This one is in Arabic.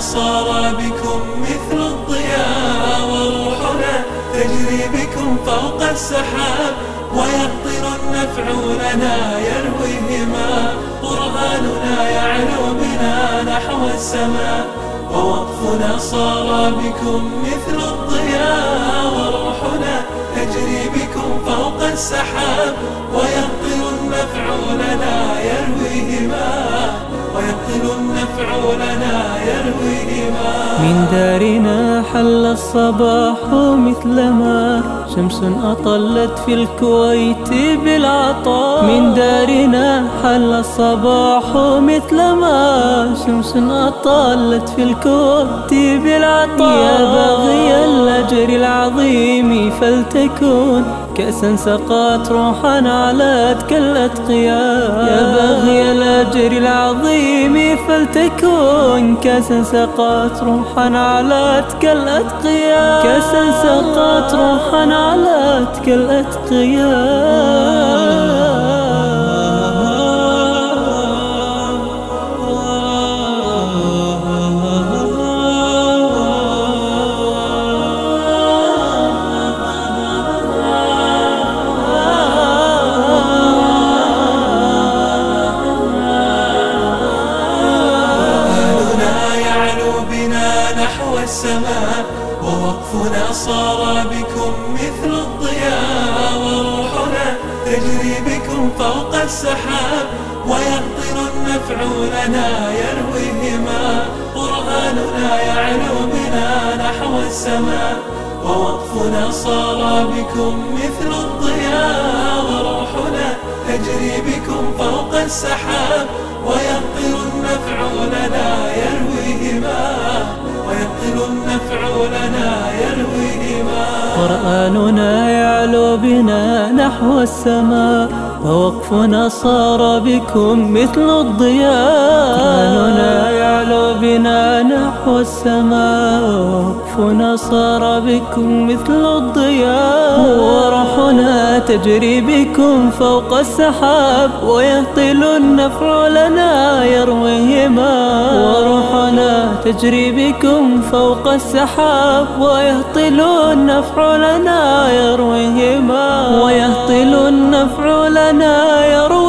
صار بكم مثل الضياء وروحنا تجري بكم فوق السحاب ويهطل النفع لنا يرويهما قرآننا يعلو بنا نحو السماء ووقفنا صار بكم مثل الضياء وروحنا تجري بكم فوق السحاب لنا يرويهما من دارنا حل الصباح مثلما شمس أطلت في الكويت بالعطاء. من دارنا حل الصباح مثلما شمس أطلت في الكويت بالعطاء. يا باغي الأجر العظيم فلتكن كأسا سقات روحا علت كالأتقياء. يا باغي الأجر العظيم فلتكن. كأسا سقات روحا علت كالأتقياء. كأسا سقات روحا علت كالأتقياء. السماء ووقفنا صار بكم مثل الضياء وروحنا تجري بكم فوق السحاب ويهطل النفع لنا يرويهما قرآننا يعلو بنا نحو السماء ووقفنا صار بكم مثل الضياء وروحنا تجري بكم فوق السحاب ويهطل النفع لنا يرويهما قرآننا يعلو بنا نحو السماء ووقفنا صار بكم مثل الضياء. قرآننا يعلو بنا نحو السماء ووقفنا صار بكم مثل الضياء. وروحنا تجري بكم فوق السحاب ويهطل النفع لنا يرويهما. تجري بكم فوق السحاب ويهطل النفع لنا يرويهما. ويهطل النفع لنا يرويهما.